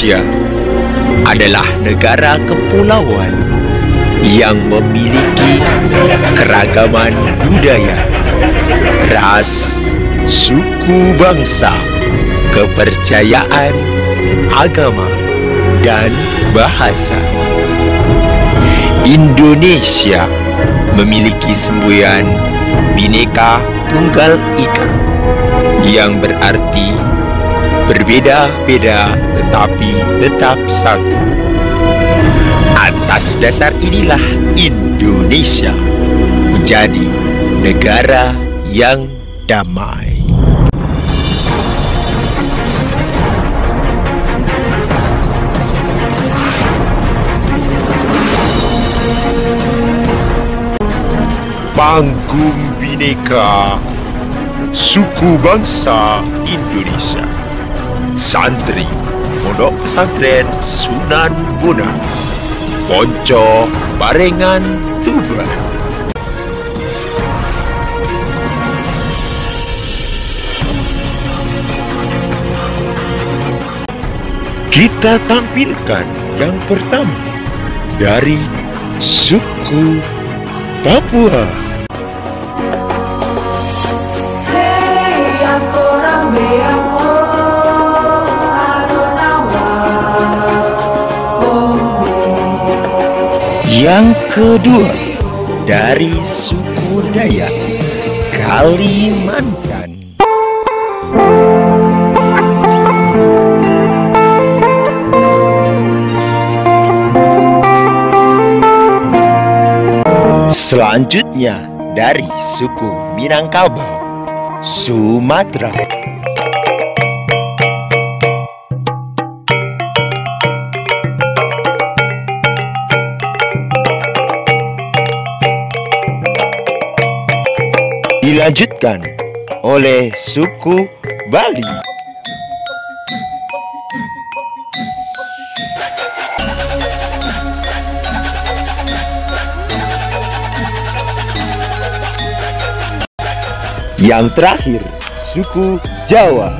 Indonesia adalah negara kepulauan yang memiliki keragaman budaya, ras, suku bangsa, kepercayaan, agama, dan bahasa. Indonesia memiliki semboyan Bhinneka Tunggal Ika yang berarti berbeda-beda tetapi tetap satu. Atas dasar inilah Indonesia menjadi negara yang damai. Panggung Bhinneka Suku Bangsa Indonesia Santri Pondok Pesantren Sunan Bonang Ponco Barengan Tuban Kita tampilkan yang pertama dari suku Papua. Hey, Yang kedua dari suku Dayak Kalimantan. Selanjutnya dari suku Minangkabau, Sumatera. Dilanjutkan oleh suku Bali. Yang terakhir, suku Jawa.